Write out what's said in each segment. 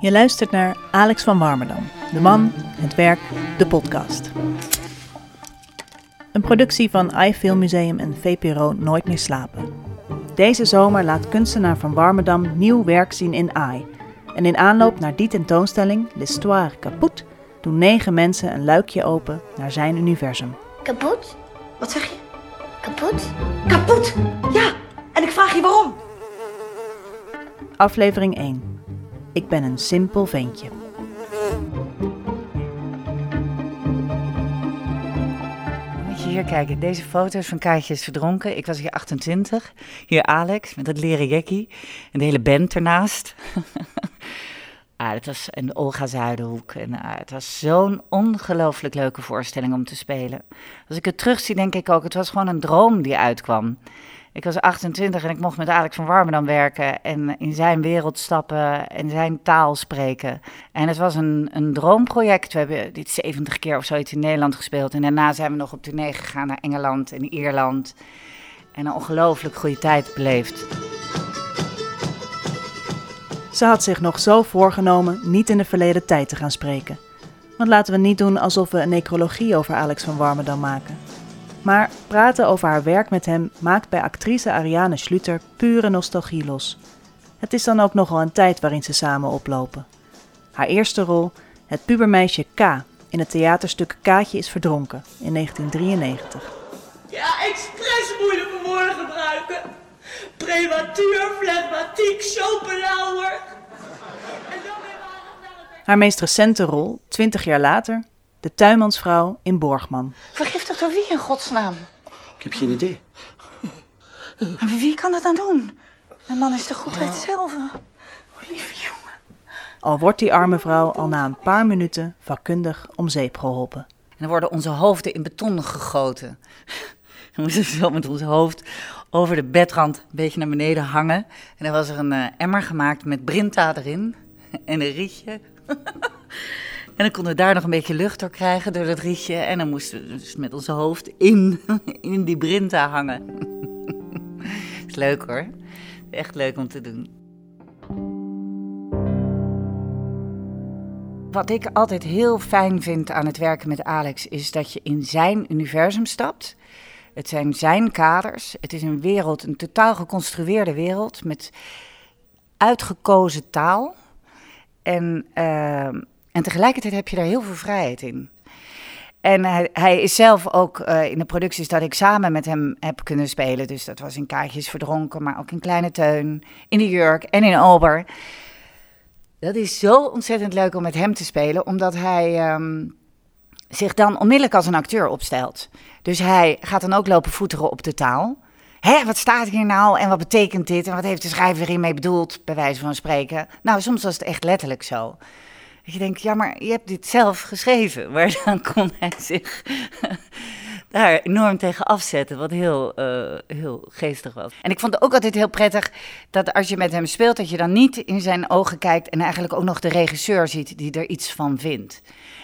Je luistert naar Alex van Warmerdam, de man, het werk, de podcast. Een productie van iFilm Museum en VPRO Nooit meer slapen. Deze zomer laat kunstenaar van Warmerdam nieuw werk zien in AI. En in aanloop naar die tentoonstelling, L'Histoire Kaput, doen negen mensen een luikje open naar zijn universum. Kapot? Wat zeg je? Kapot? Kapot! Ja, en ik vraag je waarom. Aflevering 1. Ik ben een simpel ventje. Moet je hier kijken. Deze foto's van Kaatje is verdronken. Ik was hier 28. Hier Alex met dat leren jackie. En de hele band ernaast. ah, het was een Olga Zuidenhoek. En ah, het was zo'n ongelooflijk leuke voorstelling om te spelen. Als ik het terugzie, denk ik ook, het was gewoon een droom die uitkwam. Ik was 28 en ik mocht met Alex van Warmerdam werken en in zijn wereld stappen en zijn taal spreken. En het was een, een droomproject. We hebben dit 70 keer of zoiets in Nederland gespeeld. En daarna zijn we nog op tournee gegaan naar Engeland en Ierland. En een ongelooflijk goede tijd beleefd. Ze had zich nog zo voorgenomen niet in de verleden tijd te gaan spreken. Want laten we niet doen alsof we een necrologie over Alex van Warmerdam maken. Maar praten over haar werk met hem maakt bij actrice Ariane Schluter pure nostalgie los. Het is dan ook nogal een tijd waarin ze samen oplopen. Haar eerste rol, het pubermeisje K in het theaterstuk Kaatje is verdronken in 1993. Ja, expres moeilijke woorden gebruiken. Prematuur, flegmatiek, Schopenhauer. Haar meest recente rol, 20 jaar later, de tuinmansvrouw in Borgman. Vergiftigd door wie in godsnaam? Ik heb geen idee. Maar wie kan dat dan doen? Een man is de goedheid zelf. Oh, lieve jongen. Al wordt die arme vrouw al na een paar minuten vakkundig om zeep geholpen. En dan worden onze hoofden in beton gegoten. Dan moesten we zo met ons hoofd over de bedrand een beetje naar beneden hangen. En dan was er een eh, emmer gemaakt met brinta erin en een rietje. En dan konden we daar nog een beetje lucht door krijgen door dat rietje. En dan moesten we dus met onze hoofd in, in die brinta hangen. is leuk hoor. Echt leuk om te doen. Wat ik altijd heel fijn vind aan het werken met Alex is dat je in zijn universum stapt. Het zijn zijn kaders. Het is een wereld, een totaal geconstrueerde wereld met uitgekozen taal. En uh, en tegelijkertijd heb je daar heel veel vrijheid in. En hij, hij is zelf ook uh, in de producties dat ik samen met hem heb kunnen spelen. Dus dat was in Kaartjes Verdronken, maar ook in Kleine Teun, in de Jurk en in Ober. Dat is zo ontzettend leuk om met hem te spelen, omdat hij um, zich dan onmiddellijk als een acteur opstelt. Dus hij gaat dan ook lopen voeteren op de taal. Hé, wat staat hier nou en wat betekent dit en wat heeft de schrijver hiermee bedoeld, bij wijze van spreken? Nou, soms was het echt letterlijk zo. Dat je denkt, ja, maar je hebt dit zelf geschreven. Maar dan kon hij zich daar enorm tegen afzetten, wat heel, uh, heel geestig was. En ik vond het ook altijd heel prettig dat als je met hem speelt, dat je dan niet in zijn ogen kijkt en eigenlijk ook nog de regisseur ziet die er iets van vindt.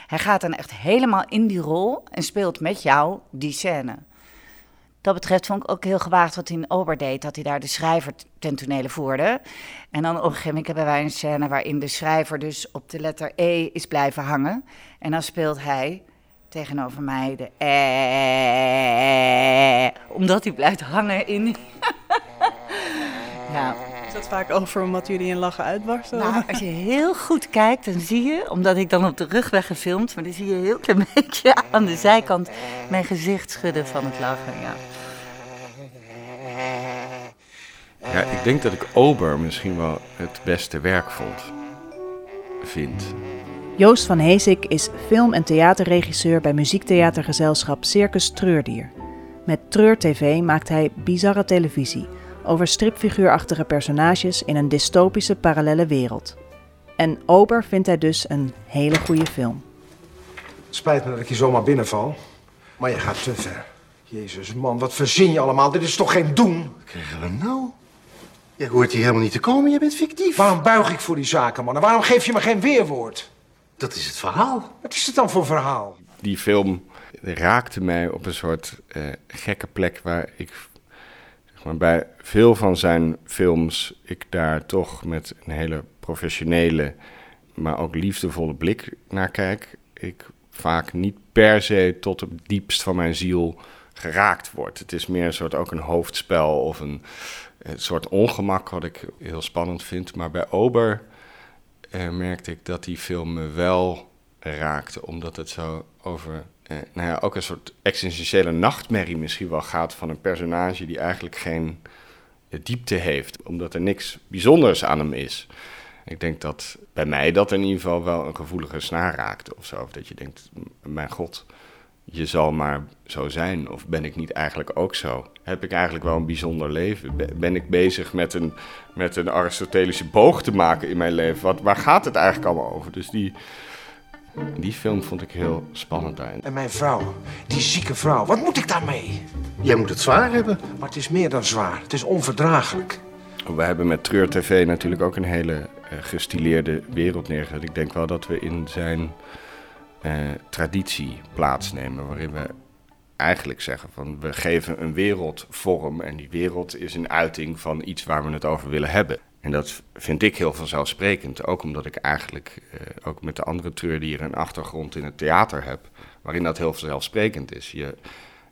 Hij gaat dan echt helemaal in die rol en speelt met jou die scène dat betreft vond ik ook heel gewaagd wat hij in Ober deed. Dat hij daar de schrijver ten tonele voerde. En dan op een gegeven moment hebben wij een scène waarin de schrijver dus op de letter E is blijven hangen. En dan speelt hij tegenover mij de E. Omdat hij blijft hangen in... ja. Is dat vaak over omdat jullie in lachen uitbarsten? Nou, als je heel goed kijkt, dan zie je, omdat ik dan op de rug ben gefilmd, maar dan zie je heel klein beetje aan de zijkant mijn gezicht schudden van het lachen. Ja. Ja, ik denk dat ik Ober misschien wel het beste werk vond. Vind. Joost van Heesik is film- en theaterregisseur bij muziektheatergezelschap Circus Treurdier. Met Treur TV maakt hij bizarre televisie over stripfiguurachtige personages in een dystopische parallele wereld. En Ober vindt hij dus een hele goede film. Spijt me dat ik je zomaar binnenval, maar je gaat te ver. Jezus, man, wat verzin je allemaal? Dit is toch geen doen? Wat krijgen we nou? Je hoort hier helemaal niet te komen, je bent fictief. Waarom buig ik voor die zaken, man? En waarom geef je me geen weerwoord? Dat is het verhaal. Wat is het dan voor verhaal? Die film raakte mij op een soort uh, gekke plek waar ik zeg maar, bij veel van zijn films ik daar toch met een hele professionele maar ook liefdevolle blik naar kijk, ik vaak niet per se tot het diepst van mijn ziel geraakt word. Het is meer een soort ook een hoofdspel of een, een soort ongemak wat ik heel spannend vind. Maar bij Ober eh, merkte ik dat die film me wel raakte, omdat het zo over eh, nou ja, ook een soort existentiële nachtmerrie misschien wel gaat van een personage die eigenlijk geen eh, diepte heeft, omdat er niks bijzonders aan hem is. Ik denk dat bij mij dat in ieder geval wel een gevoelige snaar raakt of zo. Of dat je denkt, mijn god, je zal maar zo zijn. Of ben ik niet eigenlijk ook zo? Heb ik eigenlijk wel een bijzonder leven? Ben ik bezig met een, met een Aristotelische boog te maken in mijn leven? Wat, waar gaat het eigenlijk allemaal over? Dus die, die film vond ik heel spannend daarin. En mijn vrouw, die zieke vrouw, wat moet ik daarmee? Jij moet het zwaar hebben. Maar het is meer dan zwaar. Het is onverdraaglijk. We hebben met Treur TV natuurlijk ook een hele uh, gestileerde wereld neergezet. Ik denk wel dat we in zijn uh, traditie plaatsnemen, waarin we eigenlijk zeggen van we geven een wereld vorm en die wereld is een uiting van iets waar we het over willen hebben. En dat vind ik heel vanzelfsprekend, ook omdat ik eigenlijk uh, ook met de andere treurdieren een achtergrond in het theater heb, waarin dat heel vanzelfsprekend is. Je,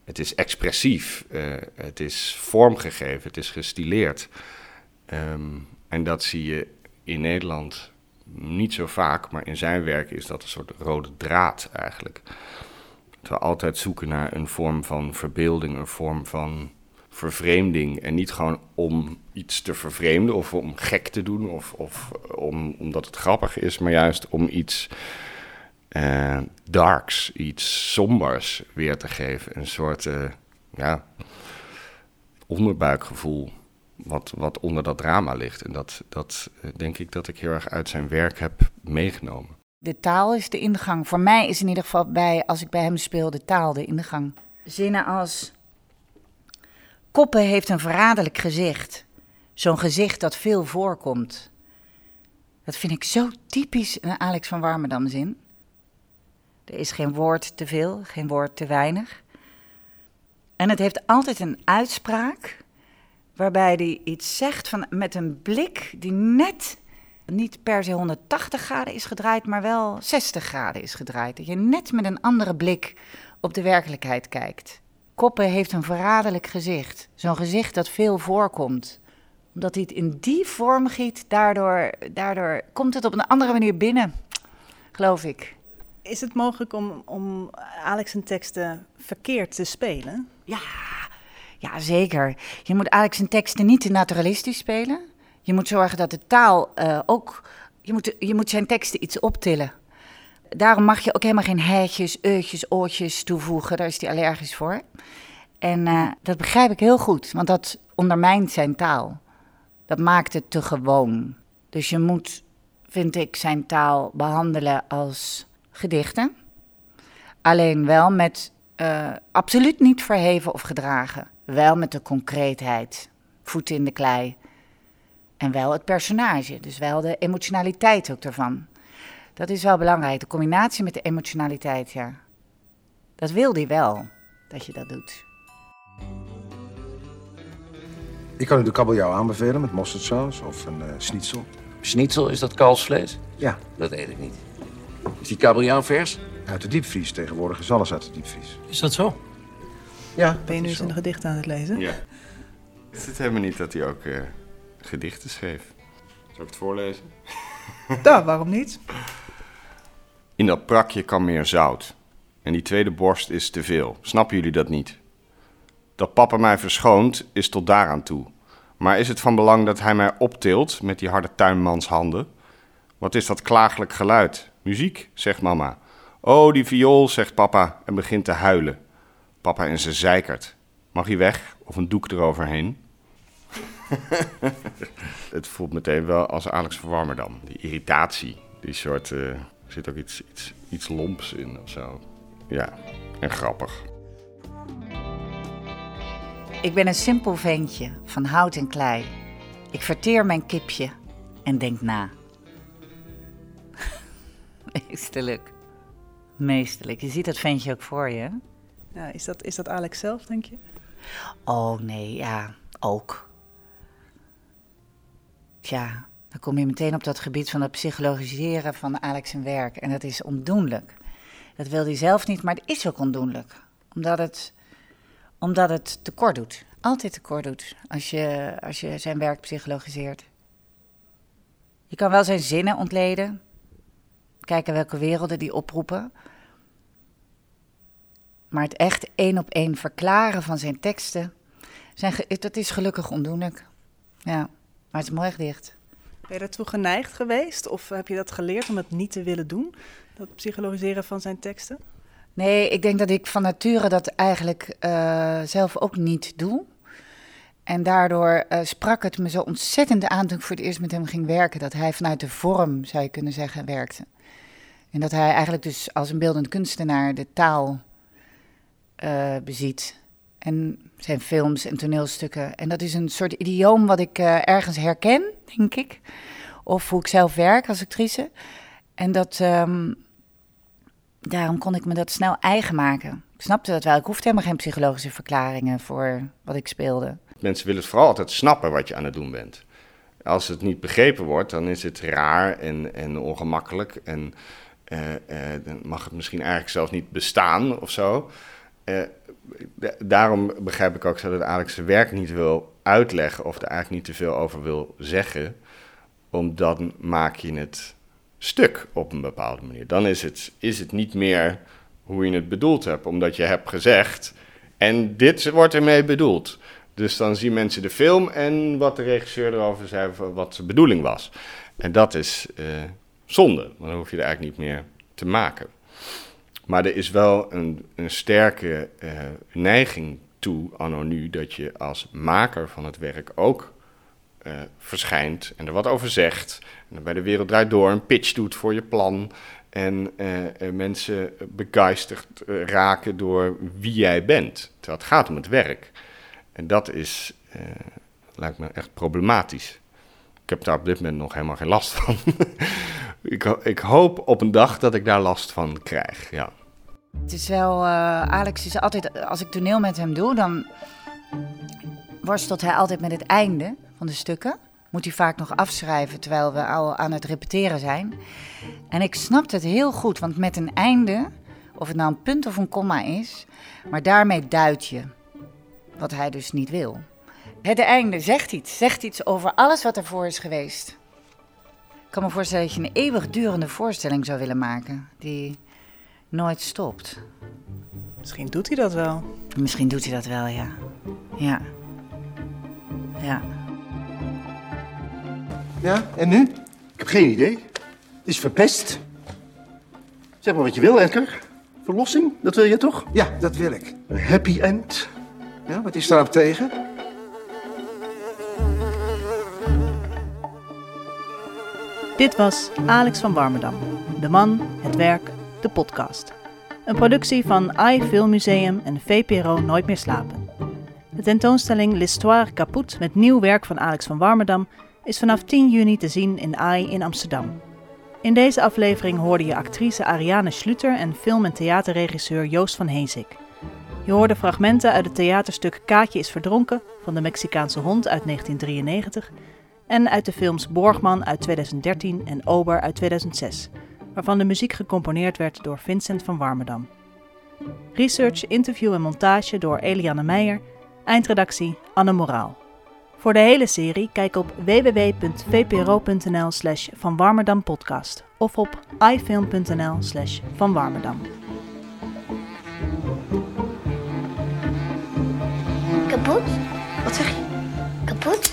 het is expressief, uh, het is vormgegeven, het is gestileerd. Um, en dat zie je in Nederland niet zo vaak, maar in zijn werk is dat een soort rode draad eigenlijk. Dat we altijd zoeken naar een vorm van verbeelding, een vorm van vervreemding. En niet gewoon om iets te vervreemden of om gek te doen of, of om, omdat het grappig is, maar juist om iets uh, darks, iets sombers weer te geven. Een soort uh, ja, onderbuikgevoel wat, wat onder dat drama ligt. En dat, dat uh, denk ik dat ik heel erg uit zijn werk heb meegenomen. De taal is de ingang. Voor mij is in ieder geval bij, als ik bij hem speel, de taal de ingang. Zinnen als. Koppen heeft een verraderlijk gezicht. Zo'n gezicht dat veel voorkomt. Dat vind ik zo typisch een Alex van Warmerdam zin. Er is geen woord te veel, geen woord te weinig. En het heeft altijd een uitspraak waarbij hij iets zegt van, met een blik die net niet per se 180 graden is gedraaid, maar wel 60 graden is gedraaid. Dat je net met een andere blik op de werkelijkheid kijkt. Koppen heeft een verraderlijk gezicht. Zo'n gezicht dat veel voorkomt. Omdat hij het in die vorm giet, daardoor, daardoor komt het op een andere manier binnen, geloof ik. Is het mogelijk om, om Alex en teksten verkeerd te spelen? Ja, ja, zeker. Je moet eigenlijk zijn teksten niet te naturalistisch spelen. Je moet zorgen dat de taal uh, ook. Je moet, je moet zijn teksten iets optillen. Daarom mag je ook helemaal geen heetjes, eutjes, oortjes toevoegen. Daar is hij allergisch voor. En uh, dat begrijp ik heel goed, want dat ondermijnt zijn taal. Dat maakt het te gewoon. Dus je moet, vind ik, zijn taal behandelen als gedichten. Alleen wel met uh, absoluut niet verheven of gedragen. Wel met de concreetheid, voeten in de klei. En wel het personage, dus wel de emotionaliteit ook ervan. Dat is wel belangrijk, de combinatie met de emotionaliteit, ja. Dat wil hij wel, dat je dat doet. Ik kan u de kabeljauw aanbevelen met mosterdsaus of een uh, schnitzel. Schnitzel, is dat kalfsvlees? Ja. Dat eet ik niet. Is die kabeljauw vers? Uit de diepvries. Tegenwoordig is alles uit de diepvries. Is dat zo? Ja. Ben je nu eens een gedicht aan het lezen? Ja. Is het helemaal niet dat hij ook uh, gedichten schreef? Zal ik het voorlezen? Ja, waarom niet? In dat prakje kan meer zout. En die tweede borst is te veel. Snappen jullie dat niet? Dat papa mij verschoont is tot daaraan toe. Maar is het van belang dat hij mij optilt met die harde tuinmanshanden? Wat is dat klagelijk geluid? Muziek, zegt mama. Oh, die viool, zegt papa en begint te huilen. Papa in zijn zeikert. Mag hij weg of een doek eroverheen? het voelt meteen wel als Alex Verwarmer dan. Die irritatie, die soort... Uh, er zit ook iets, iets, iets lomps in of zo. Ja, en grappig. Ik ben een simpel ventje van hout en klei. Ik verteer mijn kipje en denk na. Meesterlijk. Meesterlijk. Je ziet dat ventje ook voor je. Is, dat, is dat Alex zelf, denk je? Oh nee, ja, ook. Ja, Dan kom je meteen op dat gebied van het psychologiseren van Alex zijn werk. En dat is ondoenlijk. Dat wil hij zelf niet, maar het is ook ondoenlijk. Omdat het, omdat het tekort doet. Altijd tekort doet als je, als je zijn werk psychologiseert. Je kan wel zijn zinnen ontleden. Kijken welke werelden die oproepen. Maar het echt één op één verklaren van zijn teksten, zijn dat is gelukkig ondoenlijk. Ja, maar het is mooi gedicht. Ben je daartoe geneigd geweest? Of heb je dat geleerd om het niet te willen doen? Dat psychologiseren van zijn teksten? Nee, ik denk dat ik van nature dat eigenlijk uh, zelf ook niet doe. En daardoor uh, sprak het me zo ontzettend aan toen ik voor het eerst met hem ging werken. Dat hij vanuit de vorm, zou je kunnen zeggen, werkte. En dat hij eigenlijk dus als een beeldend kunstenaar de taal uh, beziet. En zijn films en toneelstukken. En dat is een soort idioom wat ik uh, ergens herken, denk ik. Of hoe ik zelf werk als actrice. En dat, um, daarom kon ik me dat snel eigen maken. Ik snapte dat wel. Ik hoefde helemaal geen psychologische verklaringen voor wat ik speelde. Mensen willen vooral altijd snappen wat je aan het doen bent. Als het niet begrepen wordt, dan is het raar en, en ongemakkelijk. En uh, dan mag het misschien eigenlijk zelfs niet bestaan of zo. Uh, daarom begrijp ik ook zo dat Alex zijn werk niet wil uitleggen of er eigenlijk niet te veel over wil zeggen. Omdat dan maak je het stuk op een bepaalde manier. Dan is het, is het niet meer hoe je het bedoeld hebt, omdat je hebt gezegd. En dit wordt ermee bedoeld. Dus dan zien mensen de film en wat de regisseur erover zei, wat zijn bedoeling was. En dat is uh, zonde, want dan hoef je er eigenlijk niet meer te maken. Maar er is wel een, een sterke uh, neiging toe, anno nu, dat je als maker van het werk ook uh, verschijnt en er wat over zegt. En bij de wereld draait door een pitch doet voor je plan. En uh, mensen begeisterd raken door wie jij bent. Terwijl het gaat om het werk. En dat is, lijkt me echt problematisch. Ik heb daar op dit moment nog helemaal geen last van. ik, ik, hoop op een dag dat ik daar last van krijg, ja. Het is wel, uh, Alex is altijd, als ik toneel met hem doe, dan worstelt hij altijd met het einde van de stukken. Moet hij vaak nog afschrijven terwijl we al aan het repeteren zijn. En ik snap het heel goed, want met een einde, of het nou een punt of een komma is, maar daarmee duid je wat hij dus niet wil. Het einde zegt iets, zegt iets over alles wat ervoor is geweest. Ik kan me voorstellen dat je een eeuwigdurende voorstelling zou willen maken, die nooit stopt. Misschien doet hij dat wel. Misschien doet hij dat wel, ja. Ja. Ja. Ja, en nu? Ik heb geen idee. Het is verpest. Zeg maar wat je wil, Edgar. Verlossing, dat wil je toch? Ja, dat wil ik. Een happy end. Ja, wat is daarop tegen? Dit was Alex van Warmerdam. De man, het werk, de podcast. Een productie van AI Filmmuseum en VPRO Nooit meer slapen. De tentoonstelling L'Histoire Caput met nieuw werk van Alex van Warmerdam is vanaf 10 juni te zien in AI in Amsterdam. In deze aflevering hoorde je actrice Ariane Schluter en film- en theaterregisseur Joost van Heesik. Je hoorde fragmenten uit het theaterstuk Kaatje is verdronken van de Mexicaanse hond uit 1993 en uit de films Borgman uit 2013 en Ober uit 2006, waarvan de muziek gecomponeerd werd door Vincent van Warmerdam. Research, interview en montage door Eliane Meijer, eindredactie Anne Moraal. Voor de hele serie kijk op www.vpro.nl slash vanwarmerdampodcast of op ifilm.nl slash vanwarmerdam. Kapot? Wat zeg je? Kapot?